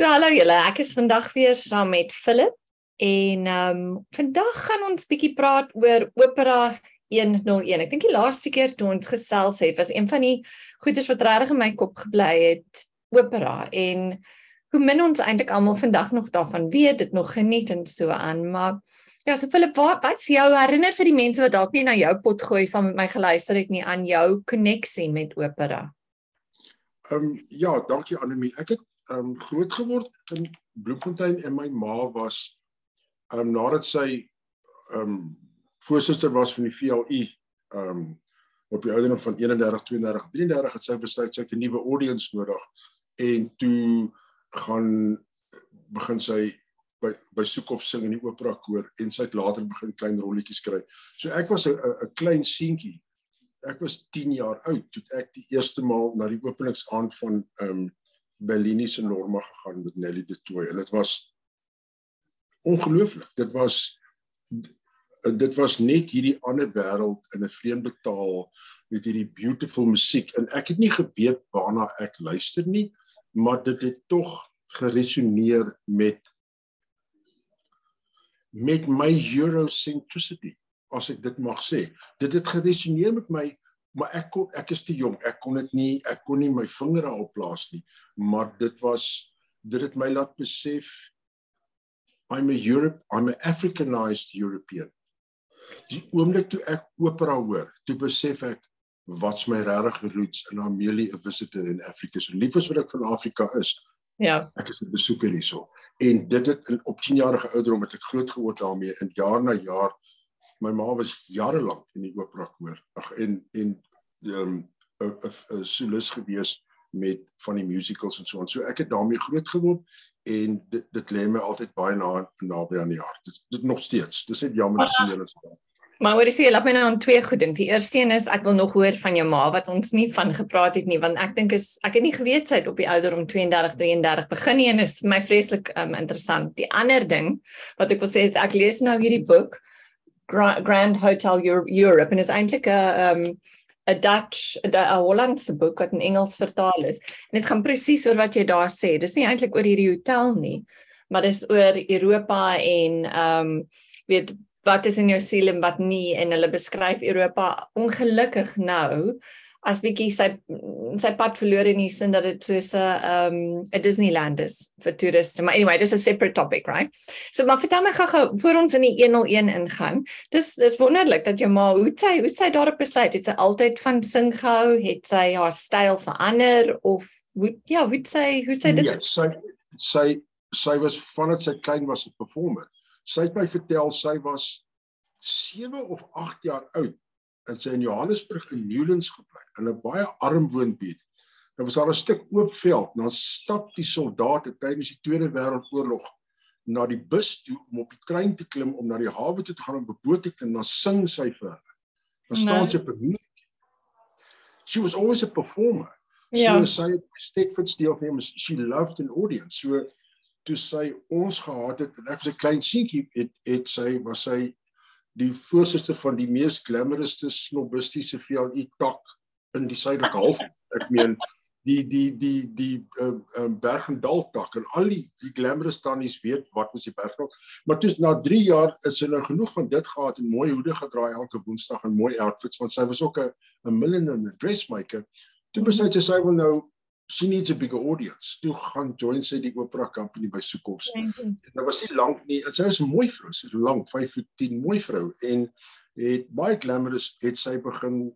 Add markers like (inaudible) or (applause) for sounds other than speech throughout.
So hallo julle, ek is vandag weer saam met Philip en ehm um, vandag gaan ons bietjie praat oor Opera 101. Ek dink die laaste keer toe ons gesels het was een van die goedes wat regtig in my kop gebly het, Opera en hoe min ons eintlik almal vandag nog daarvan weet, dit nog geniet en so aan, maar ja, so Philip, wat wat's jou herinner vir die mense wat dalk nie na jou pot gooi saam met my geluister het nie aan jou koneksie met Opera? Ehm um, ja, dankie Anemie. Ek het um groot geword in Bloemfontein en my ma was um nadat sy um voorsitter was van die VLU um op die ouderdom van 31 32 33 het sy besluit sy het 'n nuwe audience nodig en toe gaan begin sy by by Soekhof sing in die opera koor en sy het later begin klein rolletjies kry. So ek was 'n 'n klein seentjie. Ek was 10 jaar oud toe ek die eerste maal na die openingsaand van um Bellini se Norma gegaan met Nelly de Tooy. En dit was ongelooflik. Dit was dit was net hierdie ander wêreld in 'n vreemde taal met hierdie beautiful musiek en ek het nie geweet waarna ek luister nie, maar dit het tog geresoneer met met my eurocentricity as ek dit mag sê. Dit het geresoneer met my maar ek kon ek is te jonk ek kon dit nie ek kon nie my vinger daarop plaas nie. Maar dit was dit het my laat besef I'm a Europe I'm a Africanized European. Die oomblik toe ek opera hoor toe besef ek wat's my regte roots in Amelie a visitor in Africa so lief as wat ek van Afrika is ja. ek is 'n besoeker hierso. En dit het in op 10 jarige ouderdom het ek groot geword daarmee. En jaar na jaar my ma was jare lank in die opera koor. Ag en en ehm 'n 'n solis gewees met van die musicals en so aan. So ek het daarmee groot geword en dit dit lê my altyd baie na naby aan die hart. Dit dit nog steeds. Dis net jammer as jy hulle so. Maar hoor jy sê laat my nou aan twee goed dink. Die eerste een is ek wil nog hoor van jou ma wat ons nie van gepraat het nie want ek dink is ek het nie geweet sy het op die ouderdom 32 33 begin nie en is my vreeslik um, interessant. Die ander ding wat ek wil sê is ek lees nou hierdie boek Grand Hotel Europe en is eintlik 'n um 'n Dutch 'n Hollandse boek wat in Engels vertaal is. En dit gaan presies oor wat jy daar sê. Dis nie eintlik oor hierdie hotel nie, maar dis oor Europa en um weet wat is in jou siel en wat nie en hulle beskryf Europa ongelukkig nou as bietjie sy sy pad verloor in die sin dat dit soos 'n um 'n Disneyland is vir toeriste. Maar anyway, dis 'n separate topic, right? So maar vertel my gou voor ons in die 101 ingaan. Dis dis wonderlik dat jou ma hoe sy hoe sy daarop besluit. Het sy altyd van sing gehou? Het sy haar styl verander of hoe ja, hoe sy hoe sy dit ja, sy sy sy was vandat sy klein was 'n performer. Sy het my vertel sy was 7 of 8 jaar oud en sy in Johannesburg in Newlands gebly in 'n baie arm woonbuurt. Daar was daar 'n stuk oop veld. Dan stap die soldate tydens die Tweede Wêreldoorlog na die bus toe om op die trein te klim om na die hawe toe te gaan om 'n boot te klim. Dan sing sy vir hulle. Dan staan nee. sy op 'n muur. She was always a performer. Ja. So sy het Stedford deelgeneem. She loved an audience. So toe sy ons gehad het en ek was 'n klein seentjie het het sy was sy die voorsitter van die mees glamourouste snobistiese VLI tak in die suidelike half. Ek meen die die die die uh, uh, Bergendal tak en al die die glamourous tannies weet wat ons die Bergendal. Maar toe na 3 jaar is nou genoeg van dit gehad en mooi hoede gedra elke woensdag en mooi outfits want sy was ook 'n 'n milliner en 'n dressmaker. Toe besluit sy sy wil nou she needs a bigger audience. Toe gaan join sy die opera company by Soekos. Dit was nie lank nie. Sy was 'n mooi vrou, sy is lank, 5 voet 10, mooi vrou en het baie glamorous het sy begin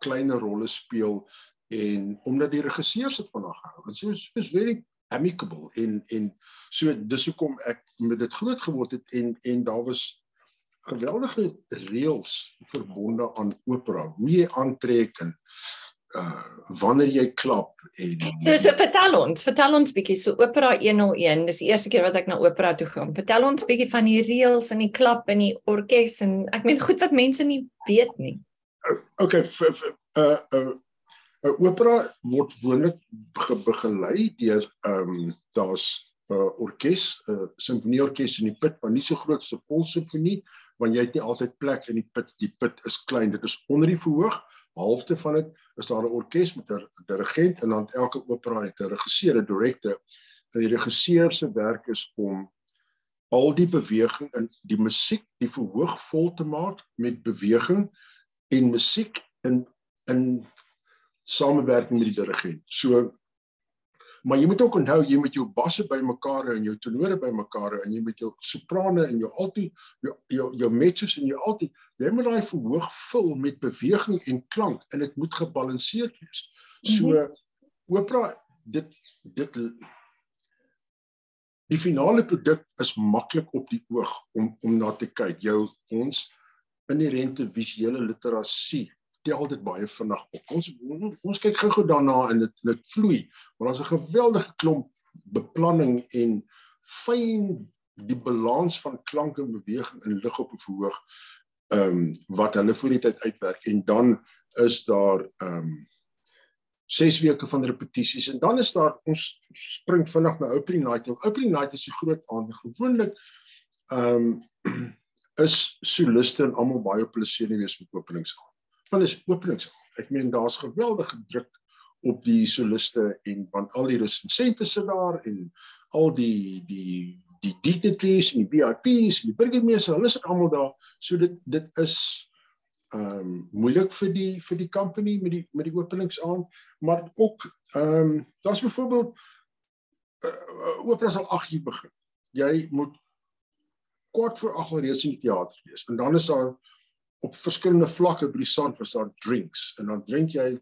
kleiner rolle speel en omdat die regisseurs dit van haar gehou. Want sy was, was very amicable en en so dis hoekom ek met dit groot geword het en en daar was geweldige reëls verbonde aan opera. Hoe jy aantrek en uh wanneer jy klap en So so vertel ons, vertel ons bietjie so Opera 101, dis die eerste keer wat ek na opera toe gaan. Vertel ons bietjie van die reëls en die klap en die orkes en ek meen goed wat mense nie weet nie. Okay, vir, vir, uh uh 'n uh, opera word gewoonlik begelei deur ehm um, daar's 'n uh, orkes, 'n uh, simfonieorkes in die put, maar nie so groot so vol simfonie, want jy het nie altyd plek in die put. Die put is klein. Dit is onder die verhoog halfte van dit is daar 'n orkes met 'n dirigent en dan elke opera het 'n regisseur, 'n direkteur En die regisseur se werk is om al die beweging in die musiek, die verhoog vol te maak met beweging en musiek in in samewerking met die dirigent. So maar jy moet ook onthou jy moet jou basse bymekaar en jou tenore bymekaar en jy moet jou soprane en jou alto jou jou, jou mezzos en jou alto jy moet daai verhoog vul met beweging en klank en dit moet gebalanseerd wees. So mm -hmm. opera dit dit die finale produk is maklik op die oog om om na te kyk. Jou ons inherente visuele literasie tel dit baie vinnig op. Ons ons kyk gou-gou daarna en dit dit vloei. Maar ons 'n geweldige klomp beplanning en fyn die balans van klank en beweging in lig op 'n verhoog ehm um, wat hulle voor die tyd uitwerk en dan is daar ehm um, 6 weke van repetisies en dan is daar ons spring vinnig na opening night. Opening night is 'n groot aand. Gewoonlik ehm um, (clears throat) is soliste en almal baie op hulle senuwees met openingsaand van is openings. Ek meen daar's geweldige druk op die soliste en want al die resensente sit daar en al die die die dignitaries en die VIPs en die burgemeester, hulle is almal daar. So dit dit is ehm um, moeilik vir die vir die company met die met die openingsaand, maar ook ehm um, daar's byvoorbeeld uh, uh, opera sal 8 uur begin. Jy moet kort voor 8 reeds in die teater wees. En dan is daar op verskillende vlakke by die Sandfors daar drinks en dan drink jy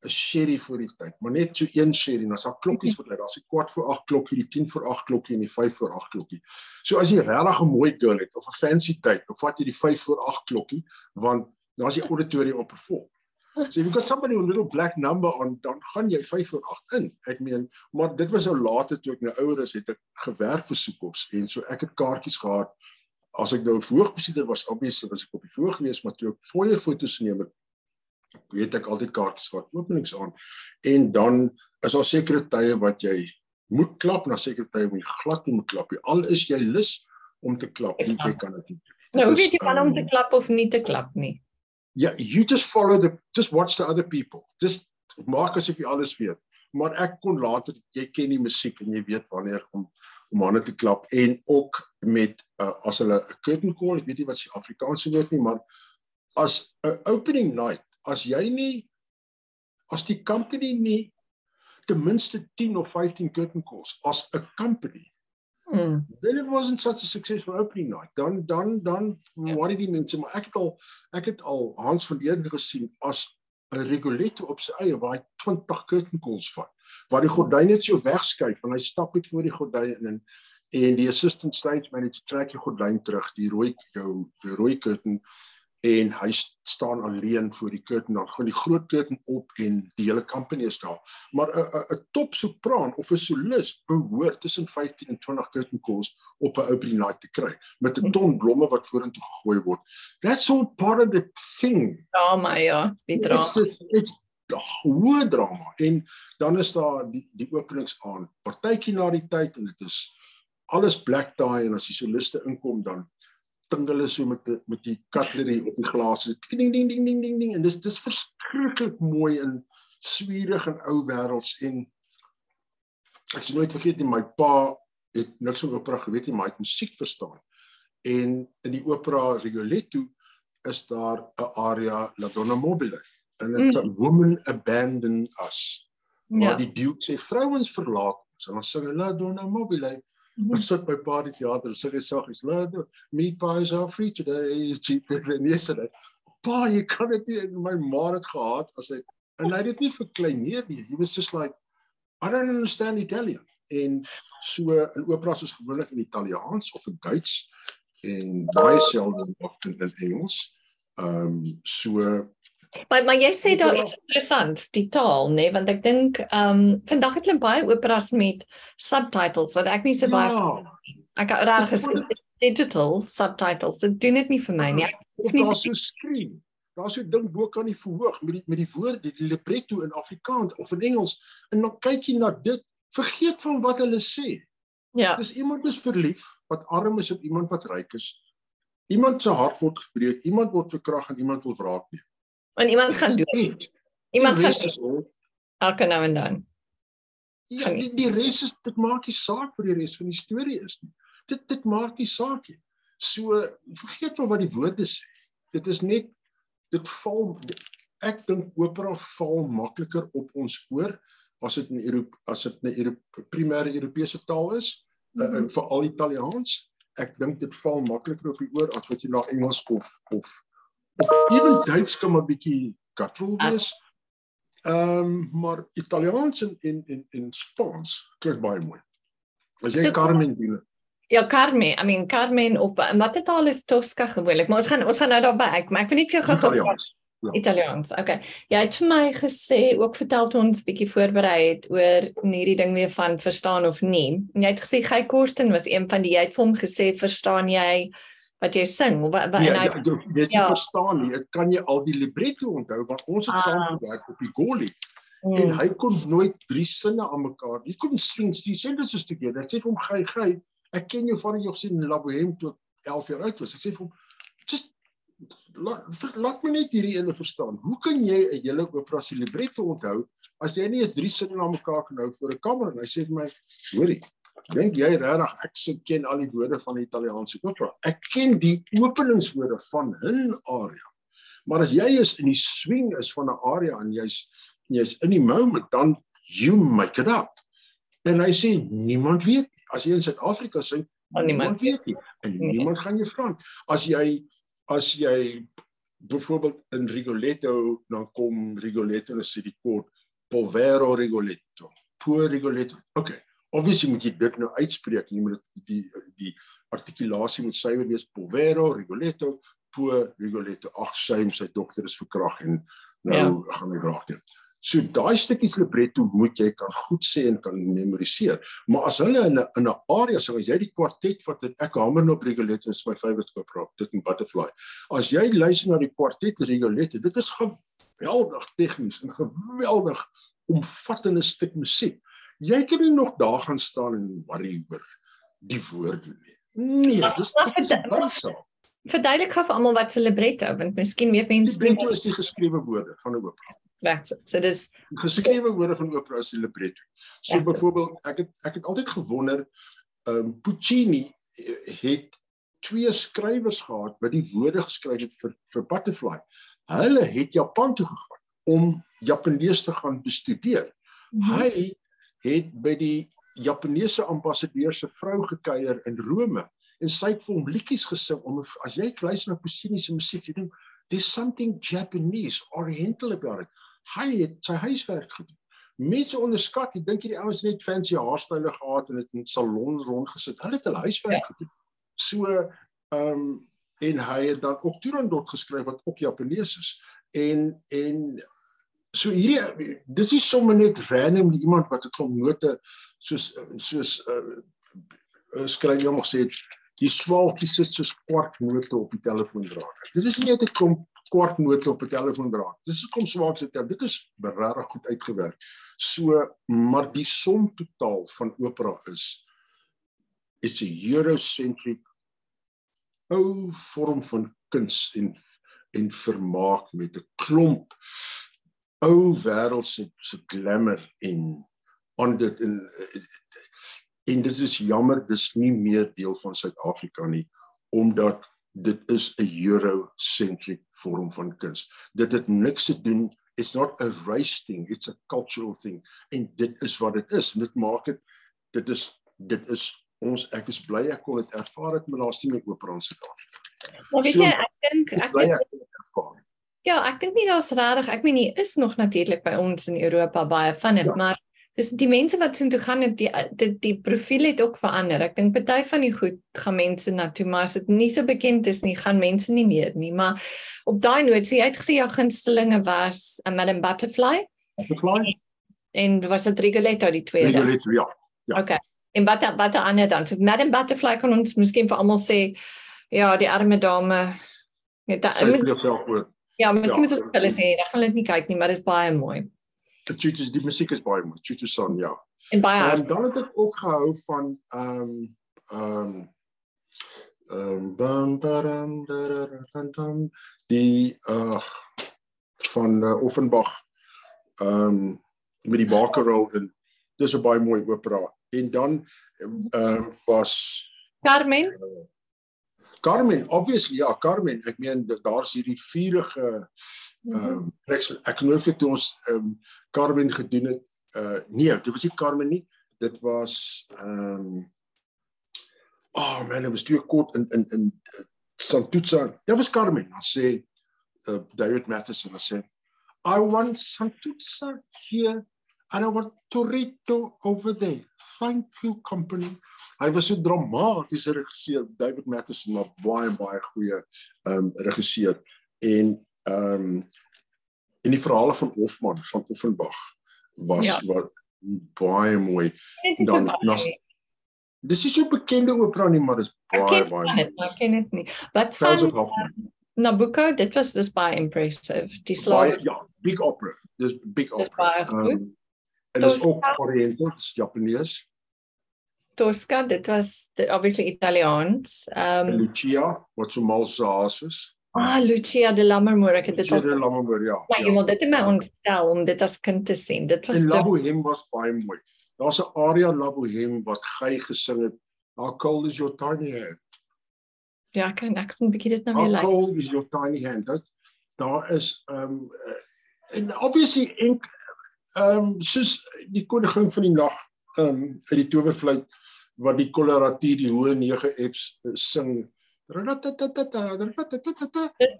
'n sherry vir die tyd, maar net so een sherry en as daar klokkies wat lê, daar's 'n kwart voor 8 klokkie, die 10 voor 8 klokkie en die 5 voor 8 klokkie. So as jy regtig 'n mooi girl het of 'n fancy tyd, dan vat jy die 5 voor 8 klokkie want daar's die auditorium op perform. So if you got somebody with a little black number on dan gaan jy 5 voor 8 in. Ek meen, maar dit was nou later toe ek nou ouer is, het ek gewerk vir soekops en so ek het kaartjies gehad as ek nou voorgesieter was, obviously was ek op die voor gewees, maar toe ek fooie foto's neem het, weet ek altyd kaartjies wat openings aan en dan is daar sekere tye wat jy moet klap na sekere tye moet jy glad nie moet klap nie. Al is jy lus om te klap, nie, jy kan dit nie. Nou hoe weet jy van um, om te klap of nie te klap nie? Ja, yeah, you just follow the just watch the other people. Just maak asof jy alles weet. Maar ek kon later jy ken die musiek en jy weet wanneer om om aan te klap en ook met uh, as hulle 'n curtain call, ek weet nie wat se Afrikaanse woord nie, maar as 'n opening night, as jy nie as die company nie ten minste 10 of 15 curtain calls as 'n company Hmm. Then it wasn't such a successful opening night. Dan dan dan yeah. worry die mense, maar ek het al ek het al Hans van Eeden gesien as 'n Rigoletto op sy eie waar hy 20 curtain calls vat. Waar die gordyn net so wegskuif en hy stap net voor die gordyn in en en die assistant stage manager trek die gordyn terug, die rooi jou rooi curtain en hy staan alleen voor die curtain. Dan gaan die groot curtain op en die hele company is daar. Maar 'n 'n top sopraan of 'n solis behoort tussen 15 en 20 curtain calls op 'n opening night te kry met 'n ton blomme wat vorentoe gegooi word. That's all part of the thing. Drama ja die drama. it's, it's hoë drama. En dan is daar die die openings aan partytjie na die tyd en dit is alles black tie en as die soliste inkom dan ding hulle so met die, met die cutlery op die glase. Ding ding ding ding ding ding en dis dis verskriklik mooi en swierig en ou wêrelds en ek sien nooit vergeet nie my pa het niks van opera geweet nie, maar hy het musiek verstaan. En in die opera Rigoletto is daar 'n aria La Donna Mobile and it's mm. a woman abandoned us. Maar ja. die duke sê vrouens verlaat ons en dan sing hy La Donna Mobile Ons sit by party teater, sê hy saggies, "Laat meat pies are free today, (laughs) is cheaper than yesterday." Pa, jy kan dit nie my ma het gehad as hy en hy het dit nie verkleineer nie. He was just like I don't understand Italian. En so in opera soos gewoonlik in Italiaans of in Duits en baie selde in, in Engels. Ehm um, so Maar maar jy sê daar iets interessant, die taal, nê, nee? want ek dink ehm um, vandag het hulle baie operas met subtitles wat ek nie so baie ja. ek raak is digital subtitles. Dit doen dit nie vir my nie. Daar's so skree. Daar's so ding bo kan die verhoog met die met die woorde, die libretto in Afrikaans of in Engels en dan kyk jy na dit, vergeet van wat hulle sê. Ja. Dis iemand is verlief wat arm is op iemand wat ryk is. Iemand se hart word gebreek, iemand word verkragt en iemand word wraak neem. Want iemand gaan doen. Iemand gaan elke nou en dan. Ja, die, die res is dit maak nie saak vir die res van die storie is nie. Dit dit maak nie saak nie. So vergeet wel wat die woorde sê. Dit is net dit val ek dink opera val makliker op ons oor as dit in Europe as dit 'n Europe primêre Europese taal is, mm -hmm. uh, veral Italiaans. Ek dink dit val makliker op die oor as wat jy na Engels of of of ewen Duits kan 'n bietjie guttural wees. Ehm um, maar Italiaans en en en, en Spaans klink baie mooi. As jy so, Carmen doen. Ja, Carmen, I mean Carmen of wat taal is Tosca gewoonlik, maar ons gaan ons gaan nou daarby. Maar ek weet nie of jy gou-gou Italiaans. Ja. Italiaans. Okay. Jy het vir my gesê ook vertel toe ons bietjie voorberei het oor hierdie ding weer van verstaan of nie. Jy het gesê Guy Korsten was een van die jy het vir hom gesê verstaan jy wat jy sing wat nee, en hy ja, jy ja. verstaan nie. Dit kan jy al die libretto onthou want ons het ah. saam gewerk op die Goli. Hmm. En hy kon nooit drie sinne aan mekaar. Hy kon string die sentences so stukkie. Dit sê vir hom Guy Guy, ek ken jou van jy gesien in La Bohème toe 11 jaar oud was. Ek sê vir hom just laat laat my net hierdie ene verstaan. Hoe kan jy 'n hele opera se libretto onthou as jy nie eens drie sinne na mekaar kan hou vir 'n kamer nie? Hy sê vir my, hoorie, dink jy regtig ek se ken al die woorde van die Italiaanse opera? Ek ken die openingswoorde van 'n aria. Maar as jy is in die swing is van 'n aria en jy's jy's in die moment, dan you make it up. En hy sê niemand weet nie. As jy in Suid-Afrika sing, niemand weet nie. En nee. niemand gaan jou vra. As jy as jy byvoorbeeld in Rigoletto dan kom Rigoletto en sê die kort Povero Rigoletto, poor Rigoletto. Okay. Obviously moet jy dit nou uitspreek, jy moet die die artikulasie moet suiwer wees Povero Rigoletto, poor Rigoletto. Ag, sy sy dokter is verkrag en nou ja. gaan hy raak dit. So daai stukkies libretto moet jy kan goed sê en kan memoriseer. Maar as hulle in 'n in 'n area sou as jy die kwartet wat ek hamer nou op Rigoletto is my favourite opera, dit in Butterfly. As jy luister na die kwartet Rigoletto, dit is geweldig tegnies en geweldig omvattende stuk musiek. Jy kan nie nog daar gaan staan en worry oor die woorde nie. Nee, dis dit is baie Verduidelik gou vir almal wat 'n libretto, want miskien weet mense nie. Libretto is die geskrewe woorde van 'n opera. That's it. So dis geskrewe woorde van opera se libretto. So byvoorbeeld ek het ek het altyd gewonder ehm um, Puccini het twee skrywers gehad wat die woorde geskryf het vir vir Butterfly. Hulle het Japan toe gegaan om Japanees te gaan bestudeer. Mm -hmm. Hy het by die Japaneese ambassadeur se vrou gekuier in Rome en sy het vir hom liedjies gesing om as jy luister na Puccini se musiek, jy dink there's something Japanese oriental about it hy het sy huiswerk gedoen. Mense onderskat, ek dink hierdie ouens net fancy haarstyle gehad en het in salon rondgesit. Hulle het hulle huiswerk ja. gedoen. So ehm um, en hy het dan ook Turandot geskryf wat ook Japanees is. En en so hierdie dis is sommer net random iemand wat 'n klomp note soos soos uh, skryf jy mag sê die swaaltjies sit soos kwartnote op die telefoondraad. Dit is nie net 'n klomp kwartnote op 'n telefoondraad. Dis kom swaak se term. Dit is regtig goed uitgewerk. So, maar die som totaal van opera is it's a eurocentric ou vorm van kuns en en vermaak met 'n klomp ou wêreldse se glamour en on dit in en dit is jammer dis nie meer deel van Suid-Afrika nie omdat dit is 'n eurocentric vorm van kuns. Dit het niks te doen it's not a race thing, it's a cultural thing en dit is wat dit is. Dit maak dit dit is dit is ons ek is bly ek kon dit ervaar het met laaste met opera in Suid-Afrika. Maar weet so, jy, ek dink ek het Ja, ek dink nie daar's regtig, ek meen nie is nog natuurlik by ons in Europa baie van dit, ja. maar dis die mense wat so toe gaan het die die, die profiel het ook verander. Ek dink party van die goed gaan mense na toe, maar as dit nie so bekend is nie, gaan mense nie meer nie. Maar op daai noot, sê jy het gesê jou gunstelinge was a Madam Butterfly. Butterfly. En was dit Rigoletto die tweede? Rigoletto, ja. Ja. Okay. En wat wat ander dan? So Madam Butterfly kan ons miskien vir almal sê ja, die arme dame. Ja, da, sy speel self oor. Ja, miskien ja, moet ons hulle sê, dan gaan hulle nie kyk nie, maar dit is baie mooi. Chuchu die musiek is baie mooi. Chuchu son ja. En baie. En dan het ek ook gehou van ehm um, ehm um, ehm um, bam bam bam die uh van uh, Offenbach ehm um, met die bakerrol en dis 'n baie mooi opera. En dan ehm uh, was Carmen Carmen, obviously ja, Carmen. Ek meen daar's hierdie vurige ehm um, ek ek nooit vir ons ehm um, Carmen gedoen het. Uh nee, dit was nie Carmen nie. Dit was ehm um, Oh man, dit was twee kort in in in Santutsa. Dit was Carmen. Hy sê uh, David Matheson hy sê I want Santutsa here and I want Torito over there. Thank you company. Hy was so dramatiese regisseur David Matheson, maar baie baie goeie ehm um, regisseur en ehm um, en die verhale van Hofman van Offenbach was ja. wat baie mooi. Dan nas, Dis is so bekende opera nie, maar dis baie baie. Ek ken dit nie. Wat van uh, Nabucco, dit was dis baie impressive. Die slaap. Ja, big opera. Dis big opera. Dis baie goed. Um, en dis ook Oriental, dis Japanees. Tosca, dit was dit obviously Italiaans. Um, Lucia, wat so mal se haas is. Ah, Lucia de Lammermoor, ek het dit al. Lucia de Lammermoor, ja. Ja, jy moet dit in my ontstel om dit as kind te sien. Dit was Die Labohem was baie mooi. Daar's 'n aria La Bohème wat hy gesing het. How cold is your tiny hand? Ja, kan ek kan 'n bietjie dit nou weer like. How cold is your tiny hand? Dat daar is um en obviously en um soos die koningin van die nag um uit die towerfluit wat die koloratuur die hoë 9 F's uh, sing.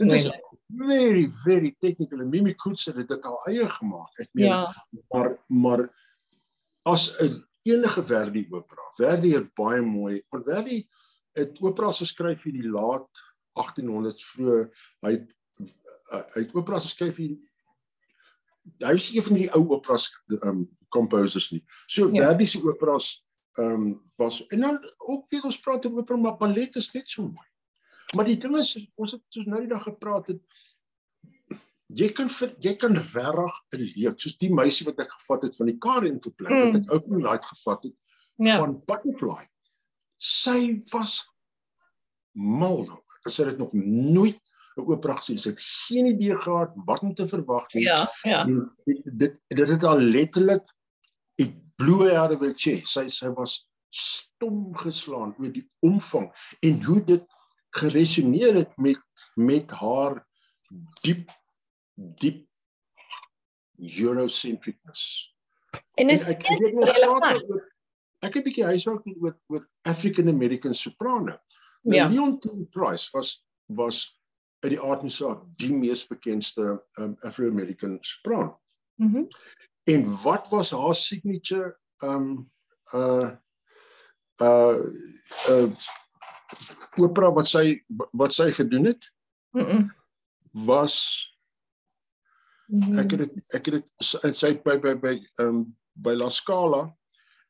Dit is very very technical en Mimi Koets het dit al eie gemaak. Ek meen ja. maar maar as 'n enige Verdi opera. Verdi het baie mooi, want Verdi het operas geskryf in die laat 1800s vroeg. Hy hy het operas geskryf in hy is een van die ou operas um composers nie. So ja. Verdi se operas um was en dan ook weet ons praat oor opera maar ballet is net so mooi. Maar die ding is ons het soos nou die dag gepraat het jy kan vir, jy kan regtig 'n leek soos die meisie wat ek gevat het van die Karen toe plek mm. wat ek ook nooit gevat het ja. van Butterfly. Sy was mal nog. Sy het nog nooit 'n opera gesien. Sy het geen idee gehad wat om te verwag nie. Ja, ja. Dit dit dit het al letterlik ek bloe out of her chest. Sy sy was stom geslaan oor die omvang en hoe dit geresoneer het met met haar diep diep eurocentricness. En is ek ek, ek, het 'n bietjie huiswerk doen oor oor African American soprano. Nou ja. Leon T. Price was was uit die aard van saak die mees bekendste um, Afro-American sopraan. Mhm. Mm en wat was haar signature um uh uh uh opera wat sy wat sy gedoen het? Mhm. Mm was. Ek het dit ek het dit in sy by by by um, by La Scala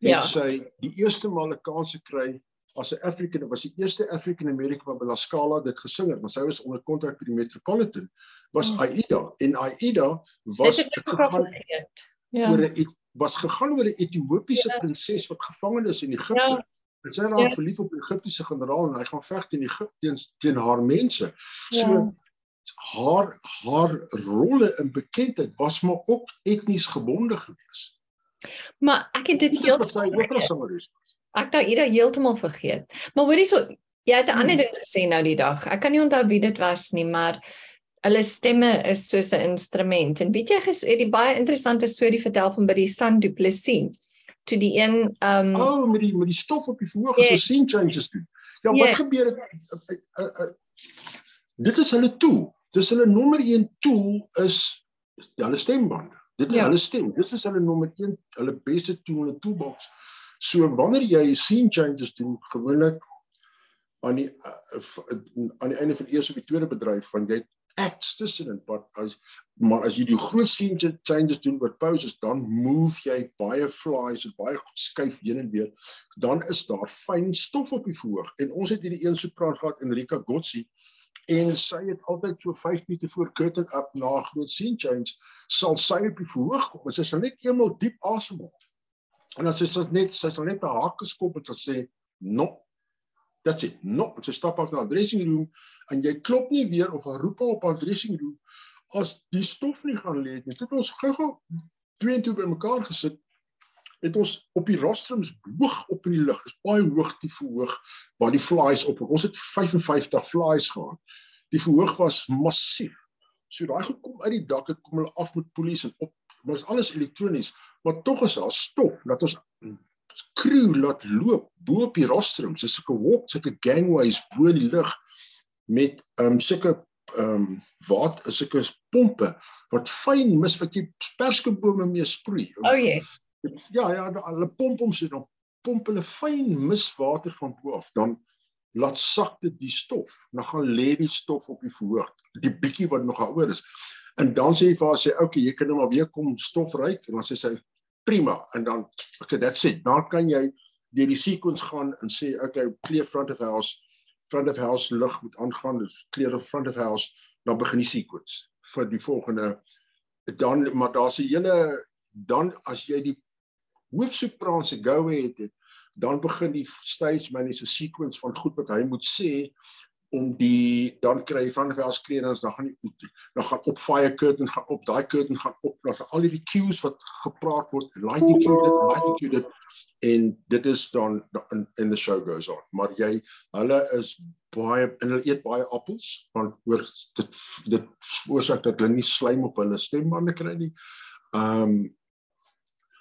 het ja. sy die eerste maal 'n kans gekry as 'n African was die eerste African American wat by La Scala dit gesing het, maar sy was onder kontrak by die Metropolitan was oh. Aida en Aida was gegaan ja. oor 'n was gegaan oor 'n Ethiopiese ja. prinses wat gevang is in Egipte. Ja. En sy raak ja. verlief op 'n Egiptiese generaal en hy gaan veg teen Egipte teen, teen haar mense. So ja haar haar rolle in bekendheid was maar ook etnies gebonde geweest. Maar ek het dit heeltemal Ek het dit heeltemal vergeet. Maar hoorie so, jy het 'n ander hmm. ding gesê nou die dag. Ek kan nie onthou wie dit was nie, maar hulle stemme is soos 'n instrument. En weet jy het die baie interessante storie vertel van by die San Duplessis toe die een um, Oh, met die met die stof op die verhoog yes. so scene changes doen. Ja, yes. wat gebeur het? Uh, uh, uh, dit is hulle tool. Dis hulle nommer 1 tool is hulle stembande. Dit is ja. hulle stem. Dit is hulle nommer 1, hulle beste tool in 'n toolbox. So wanneer jy scene changes doen, gewoonlik aan die aan die einde van die eerste of die tweede bedryf van jy acts tussenin wat as maar as jy die groot scene changes doen met pauses dan move jy baie flies en baie skuif heen en weer dan is daar fyn stof op die verhoog en ons het hierdie een sopraan gehad Enrika Gotsi en sy het altyd so 5 meter voor curtain up na groot scene change sal sy op die verhoog kom en sy sal net eenmal diep asemhaal en dan sy sal net sy sal net 'n haak geskop en sê no. That's it no. En sy stap af na dressing room en jy klop nie weer of haar roep op haar dressing room as die stof nie gaan lê nie. Het ons gou-gou twee en twee bymekaar gesit het ons op die rostrums hoog op in die lug. Is baie hoog die verhoog waar die flies op. Ons het 55 flies gehad. Die verhoog was massief. So daai goed kom uit die dak, dit kom hulle af met polisie en op. Maar is alles elektronies, maar tog is daar stop dat ons crew laat loop bo op die rostrums. Dis sulke walk, sulke gangways bo in die lug met um, sulke ehm um, wat is sulke pompe wat fyn mis wat jy perskebome mee sproei. Oh yes. Ja ja, hulle pomp hom so dan pomp hulle fyn miswater van bo af dan laat sak dit die stof. Dan gaan lê die stof op die verhoog, die bietjie wat nog daaroor is. En dan sê hy vir haar sê, "Oké, okay, jy kan nou maar weer kom stof ryk." En dan sê sy, "Prima." En dan sê, "That's it." Dan kan jy deur die sequence gaan en sê, "Oké, okay, clear front of house." Front of house lig moet aangaan, dus clear of front of house, dan begin die sequence vir die volgende dan maar daar's 'n hele dan as jy die hoofsopran se go ahead het, dan begin die stage manager sequence van goed wat hy moet sê om die dan kry jy van vers kledings dan gaan die dan gaan op fire curtain gaan op daai curtain gaan op daar's al die cues wat gepraat word lighting cue dit lighting cue dit. En dit is dan in in the show goes on. Maar jy hulle is baie en hulle eet baie appels want oor dit dit voorsak dat hulle nie slaim op hulle stembande kry nie. Ehm um,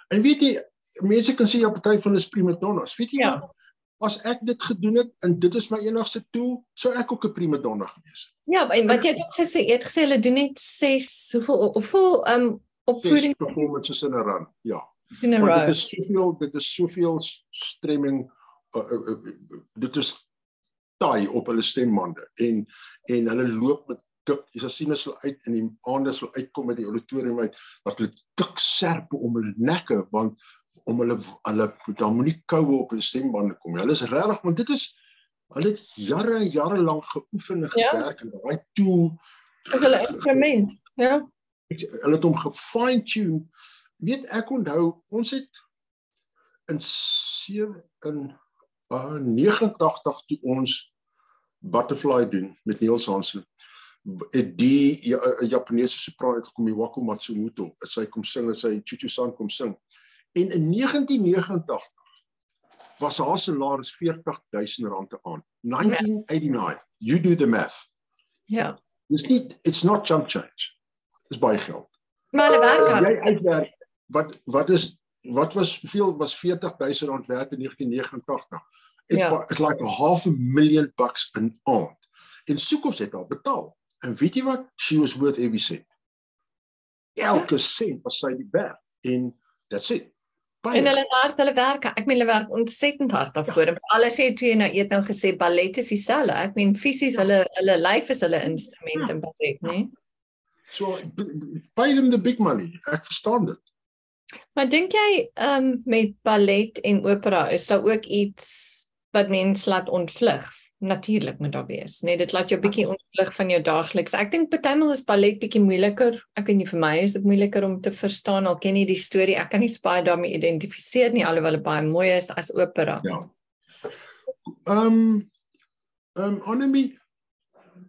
en weet jy mense kan sê ja party van hulle is prima donnas. Weet jy ja. wat? As ek dit gedoen het en dit is my enigste tool, sou ek ook 'n prima donna gewees het. Ja, en wat jy ook gesê, jy het gesê hulle doen net 6 hoeveel hoeveel ehm um, opvoeding performances in 'n run. Ja. In 'n run. Dit is soveel dit is soveel stremming uh, uh, uh, dit is taai op hulle stembande en en hulle loop met tik jy sien as hulle uit in die aande as hulle uitkom met die auditorium uit dat hulle tik serpe om hulle nekke want om hulle hulle dan moenie koue op hulle stembande kom. Hulle is regtig want dit is hulle het jare jare lank geoefen en ja. gewerk en daai tool is hulle instrument. Ja. Hulle het hom gefine tune. Weet ek onthou ons het in 7 in uh, 89 toe ons butterfly doen met Niels Hansen het die ja, Japaneese sopraan het gekom Iwako Matsumoto. Sy kom sing en sy Chuchu-san kom sing. En in 1989 was haar salaris R40000 aan. 1989. You do the math. Ja. Dis nie it's not chump change. Dis baie geld. Maar hulle werk hard. Jy uitwerk wat wat is wat was veel was R40000 werd in 1989. It's ja. it's like a half a million bucks an aand. En Soekos het haar betaal. En weet jy wat? She was worth every cent. Elke ja. sent was sy die werd en that's it. Baie. En hulle hard hulle werk. Ek meen hulle werk ontsettend hard daarvoor. Ja. Alles sê toe nou eet nou gesê ballet is dieselfde. Ek meen fisies ja. hulle hulle lyf is hulle instrument ja. in ballet, né? So pay them the big money. Ek verstaan dit. Maar dink jy ehm um, met ballet en opera is daar ook iets wat mense laat ontvlug natuurlik moet daar wees. Nee, dit laat jou bietjie ontlig van jou daagliks. Ek dink partymal is ballet bietjie moeiliker. Ek weet nie vir my is dit moeiliker om te verstaan al ken jy die storie. Ek kan nie baie daarmee identifiseer nie alhoewel dit baie mooi is as opera. Ja. Ehm um, ehm um, Annelie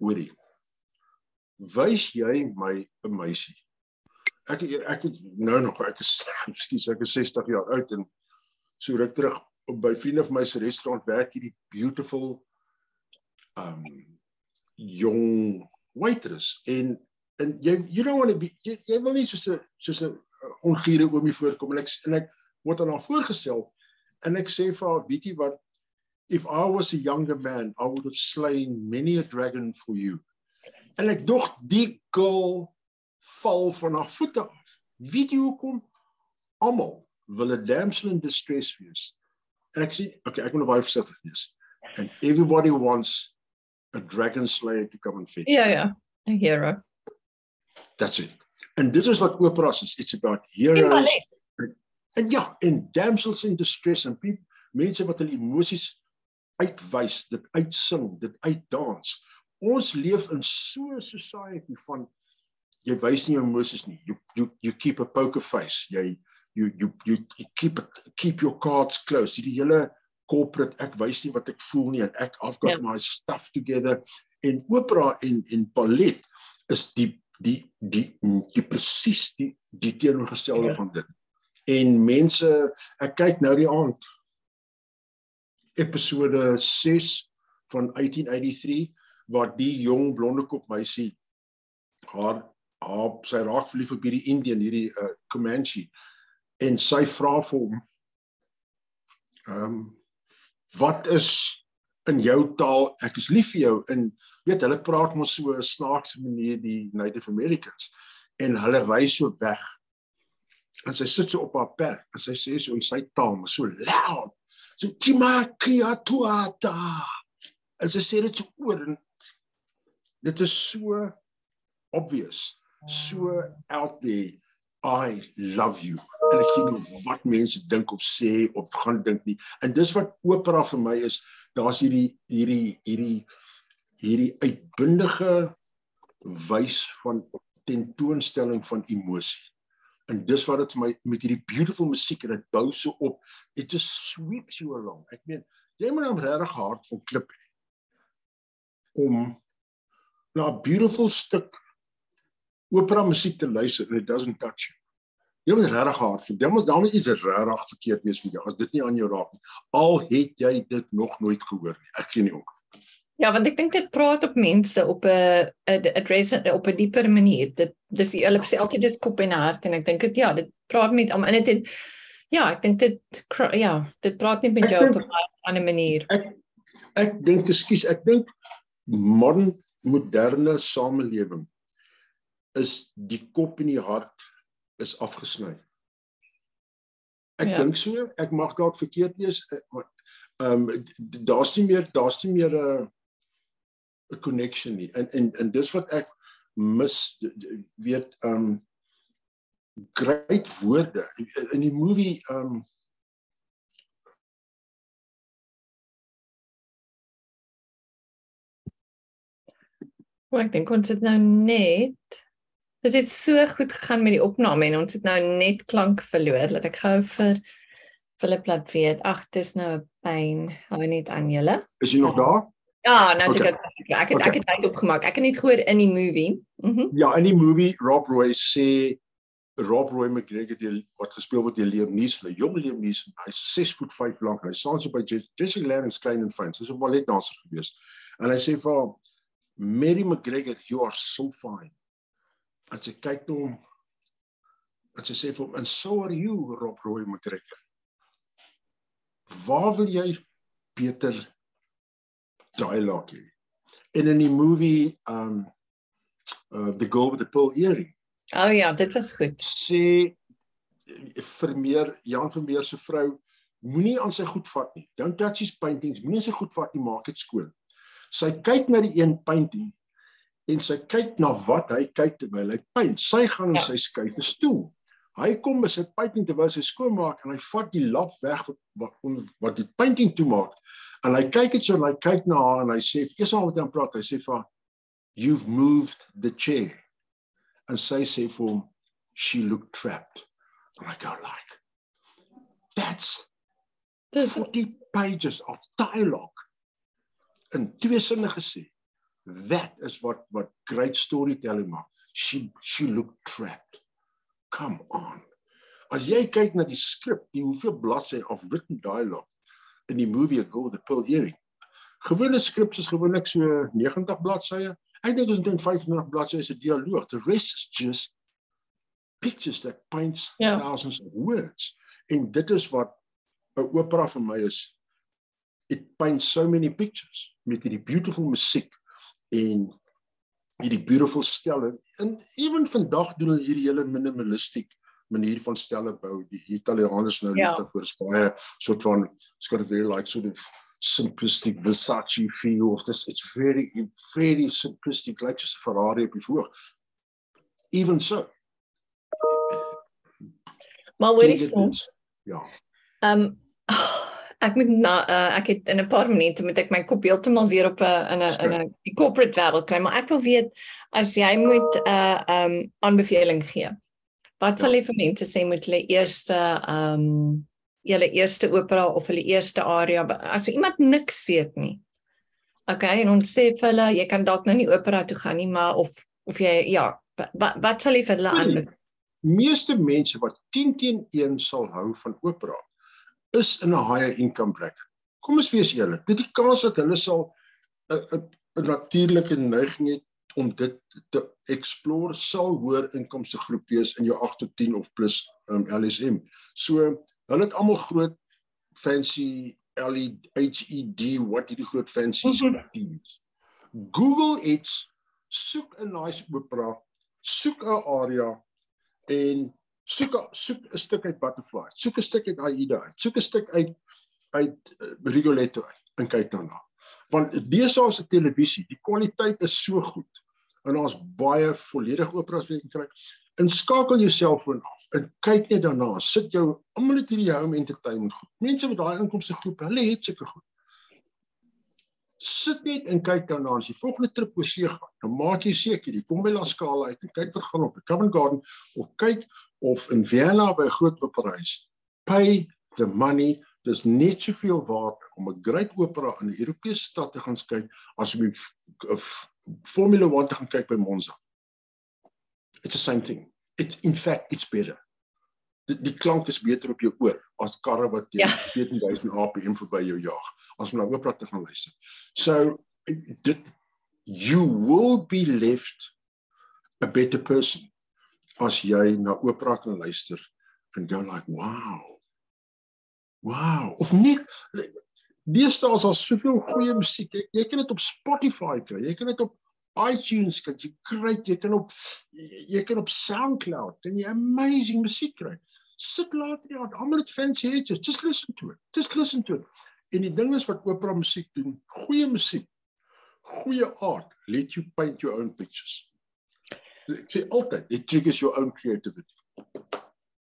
Woody. Wys jy my 'n meisie? Ek ek het nou nog ek is (laughs) ekskuus ek is 60 jaar oud en so ruk terug by vriende van my se restaurant werk hierdie beautiful um jong waitress en en jy you don't want to be jy, jy wil nie soos 'n soos 'n ongure oomie voorkom. En ek en ek word aan haar voorgestel en ek sê vir haar weet jy wat? If i was a younger man i would have slain many a dragon for you. En ek dog die girl val van haar voete af. Weet jy hoekom? Almal wil 'n damsel in distress wees. En ek sê okay ek moet nou baie versigtig wees. And everybody wants a dragon slayer to come and fetch. Ja ja, a hero. That's it. And this is what opera is. It's about heroes. En, en ja, en damsels in distress and people mense wat hulle emosies uitwys, dit uitsing, dit uitdans. Ons leef in so 'n society van jy wys nie jou emosies nie. You you you keep a poker face. Jy you you you keep it keep your cards close. Die hele corporate ek wys nie wat ek voel nie en ek I've got yeah. my stuff together en opera en en ballet is die die die die, die presies die die teenoorgestelde yeah. Ja. van dit En mense, ek kyk nou die aand episode 6 van 1883 waar die jong blonde kop meisie haar haar sy raak verlief op hierdie Indian hierdie uh, Comanche en sy vra vir hom ehm um, wat is in jou taal? Ek is lief vir jou. En weet hulle praat mos so 'n snaakse manier die Native Americans. En hulle ry so weg. En sy sit so op haar perd en sy sê so in sy taal maar so loud. So kimakia tuata en sy sê dit so oor en dit is so obvious. So out there I love you. En ek gee nie wat mense dink of sê of gaan dink nie. En dis wat opera vir my is, daar's hierdie hierdie hierdie hierdie uitbundige wys van tentoonstelling van emosie. En dis wat dit vir my met hierdie beautiful musiek en dit bou so op. It just sweeps you along. Ek meen, jy moet 'n regtig hart van klip hê om na 'n beautiful stuk opera musiek te luister and it doesn't touch you. Jy moet regtig hard vir dit. Dan moet iets regtig verkeerd wees met jou as dit nie aan jou raak nie. Al het jy dit nog nooit gehoor nie. Ek ken nie ook. Ja, want ek dink dit praat op mense op 'n 'n op 'n dieper manier. Dit dis die hulle sê altyd dis kop en hart en ek dink dit ja, dit praat met om en dit ja, ek dink dit ja, dit praat nie met jou op 'n ander manier. Ek ek dink ekskuus, ek dink modern moderne samelewing is die kop en die hart is afgesny. Ek ja. dink so, ek mag dalk verkeerd wees, eh, maar ehm um, daar's nie meer daar's nie meer 'n 'n connection nie. En en en dis wat ek mis weet ehm um, great woorde in die movie ehm um, Wel, ek dink ons het nou net Dit het so goed gegaan met die opname en ons het nou net klank verloor. Laat ek gou vir Philip laat weet. Ag, dis nou 'n pyn. Hou net aan julle. Is jy nog daar? Ja, nou okay. ek het ek het okay. ek het dit opgemaak. Ek het net gehoor in die movie. Mhm. Mm ja, in die movie Rob Roy sê Rob Roy McGregor die wat gespeel word deur Liam Neeson, 'n jong Liam Neeson. Hy's 6 voet 5 lank. Hy staan so by Jesse Lanning's klein en fyn. Hy's 'n balletdanser gewees. En hy sê vir Mary McGregor, you are so fine as jy kyk na hom as jy sê vir hom and so are you Rob Roy McGregor. Waar wil jy beter dialogue hê? En in die movie um uh the girl with the pearl earring. Oh ja dit was goed. Sê Vermeer Jan Vermeer se vrou moenie aan sy goed vat nie. Don't touch his paintings. Moenie sy goed vat nie. Maak dit skoon. Sy kyk na die een painting en sy kyk na wat hy kyk terwyl hy pyn. Sy gaan in ja. sy skuif 'n stoel. Hy kom met sy painting terwyl hy skoonmaak en hy vat die lap weg wat wat die painting toemaak. En hy kyk dit so en hy kyk na haar en hy sê eers al met hom praat, hy sê vir haar you've moved the chair. En sy sê vir hom she looked trapped. And I go like that's this 40 pages of dialogue in twee sinne gesê that is what what great storytelling maak. She she looked trapped. Come on. As jy kyk na die skrip die hoeveel bladsye of written dialogue in die movie go the pearl earring gewone skrip is gewoonlik so 90 bladsye ek dink ons doen 500 bladsye 'n dialoog. The rest is just pictures that paints yeah. Ja. thousands of words. En dit is wat 'n opera vir my is. It paints so many pictures met hierdie beautiful musiek en hierdie beautiful stelle. En ewen vandag doen hulle hierdie hele minimalistiek manier van stelle bou. Die Italianers nou ja. liefde vir baie soort van got a very like sort of simplistic Versace feel of this it's very very simplistic like just a Ferrari op die voor. Even so. Maar wat is ja. Um ek moet na uh, ek het in 'n paar minute moet ek my kop heeltemal weer op 'n in 'n in 'n die corporate wêreld kry, maar ek wil weet as jy moet 'n uh, um aanbeveling gee. Wat ja. sal jy vir mense sê moet hulle eerste um julle eerste opera of hulle eerste aria as iemand niks weet nie. Okay, en ons sê vir hulle jy kan dalk nou nie opera toe gaan nie, maar of of jy ja, wat wat sal jy vir hulle aanbeveel? meeste mense wat 10 teen 1 sal hou van Oprah is in 'n higher income bracket. Kom ons wees eerlik, dit die kans dat hulle sal 'n 'n natuurlike neiging het om dit te explore sal hoër inkomste groep wees in jou 8 tot 10 of plus um, LSM. So hulle het almal groot fancy LED HED wat hierdie groot fancy Mhm. screens. Google iets soek 'n nice opera, soek 'n area en soek soek 'n stuk uit Butterfly, soek 'n stuk uit Aida, uit, soek 'n stuk uit uit uh, Rigoletto uit en kyk daarna. Want deesdae se televisie, die kwaliteit is so goed en daar's baie volledige operas wat jy kry. Inskakel jou selfoon af en kyk net daarna. Sit jou almal het hierdie home entertainment goed. Mense met daai inkomste groep, hulle het seker goed. Sit net en kyk daarna as jy volgende trip oor see gaan. Dan maak jy seker jy kom by La Scala uit en kyk wat gaan op by Covent Garden of kyk of in Vienna by 'n groot operahuis. Pay the money. Dis net soveel waard om 'n groot opera in 'n Europese stad te gaan kyk as om die f- f- Formula 1 te gaan kyk by Monza. It's the same thing. It's in fact it's better. Die, die klank is beter op jou oor as karre wat teen Ja. 14000 APM verby jou jaag as om na opera te gaan luister. So dit you will be left a better person as jy na opera kan luister and go like wow. Wow. Of net deesdae is daar soveel goeie musiek. Jy, jy kan dit op Spotify kry. Jy kan dit op iTunes kry. Jy kry jy kan op jy, kan op SoundCloud kan jy amazing musiek kry. Sit later die aand, almal het fancy hits. Just listen to it. Just listen to it. En die ding is wat opera musiek doen, goeie musiek, goeie art, let you paint your own pictures. Ek sê altyd, it triggers your own creativity.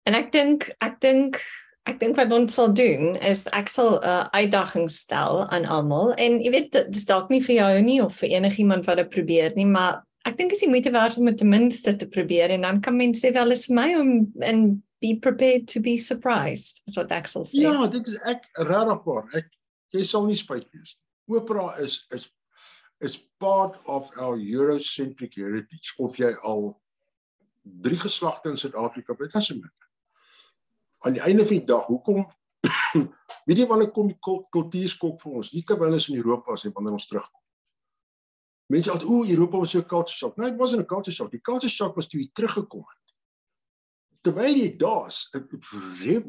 En ek dink ek dink ek dink wat ons sal doen is ek sal 'n uh, uitdaging stel aan almal en jy weet dit is dalk nie vir jou nie of vir enigiemand wat dit probeer nie, maar ek dink is die moeite werd om dit ten minste te probeer en dan kan mense sê wel is vir my om en be prepared to be surprised. Dis wat ek sal sê. Ja, dit is ek regtig waar. Ek jy sal nie spyt wees nie. Opera is is is part of our Eurocentric heritage of jy al drie geslagte in Suid-Afrika het as 'n min. Aan die einde van die dag, hoekom (coughs) weet jy wanneer kom die kul- kultuurskok vir ons? Nie terwyl ons in Europa is nie, wanneer ons terugkom. Mense altyd, o, Europa was so 'n culture shock. Nee, dit wasn't 'n culture shock. Die culture shock was toe jy teruggekom het. Terwyl jy daar's,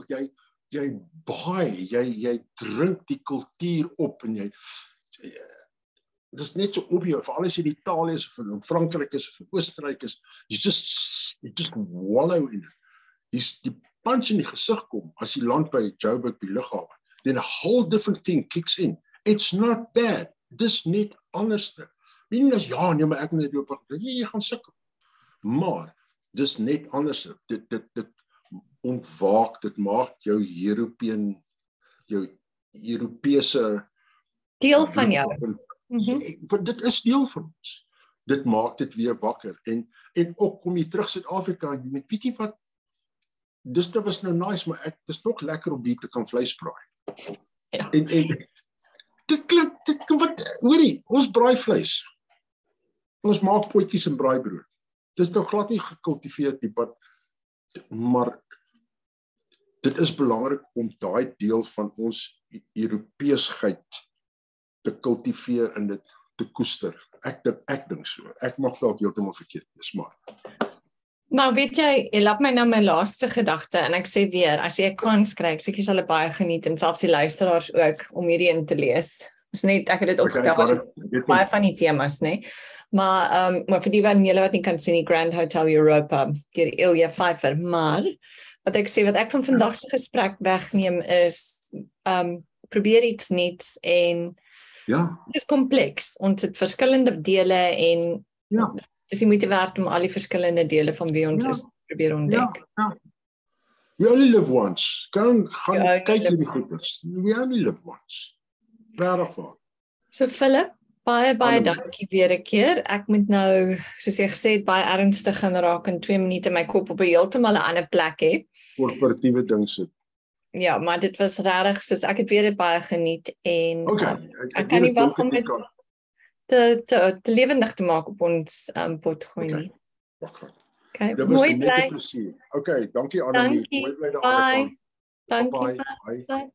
jy jy baie, jy jy drink die kultuur op en jy dis net so obvious veral as jy in Italië is of in Frankryk is of in Oostenryk is you just you just wallow in it dis die punch in die gesig kom as jy land by Joburg by lughawe then a whole different thing kicks in. It's not bad. Dis net anderste. Nie as ja nee maar ek moet dit op nee, jy gaan sukkel. Maar dis net anders dit dit dit ontwaak dit maak jou European jou Europese Deel van jou. Mhm. Ja, want dit is deel van ons. Dit maak dit weer wakker. En en ook kom jy terug Suid-Afrika en jy weet jy wat dis dit was nou nice maar ek dis nog lekker om hier te kan vleis braai. Ja. En en dit klink dit wat hoorie ons braai vleis. Ons maak potjies en braaibrood. Dis nou glad nie gekultiveer nie wat maar dit is belangrik om daai deel van ons Europeesheid te kultiveer en dit te koester. Ek dink ek dink so. Ek mag dalk heeltemal verkeerd wees, maar Maar weet jy, jy laat my nou my laaste gedagte en ek sê weer, as jy 'n kans kry, ek seker jy sal dit baie geniet en selfs die luisteraars ook om hierdie in te lees. Dis net ek het dit opgestel okay, dit baie van die temas, nê. Maar ehm um, maar vir die van julle wat nie kan sien die Grand Hotel Europa deur Ilja Pfeiffer, maar wat ek sê wat ek van vandag se gesprek wegneem is ehm um, probeer iets nuuts en ja, dit is kompleks. Ons het verskillende dele en Ja. Dis die moeite werd om al die verskillende dele van wie ons Ja. is te probeer ja, ontdek. ja. We only live once. Gaan gaan kyk hierdie goeders. We only live once. Regtig waar. So Philip, baie baie Hallo. dankie weer 'n keer. Ek moet nou, soos jy gesê het, baie ernstig gaan raak in 2 minute my kop op 'n heeltemal 'n ander plek hê. Korporatiewe ding sit. Ja, maar dit was regtig soos ek het weer dit baie geniet en Okay. um, Ek, ek kan nie wag om ek dit- kan. Te te, te lewendig te maak op ons um, pot gooi Okay. nie. Okay. Okay. Dit was net 'n plesier. Okay, dankie Annelie. Mooi bly daar Bye. aan. Dankie. Bye. Bye. Bye.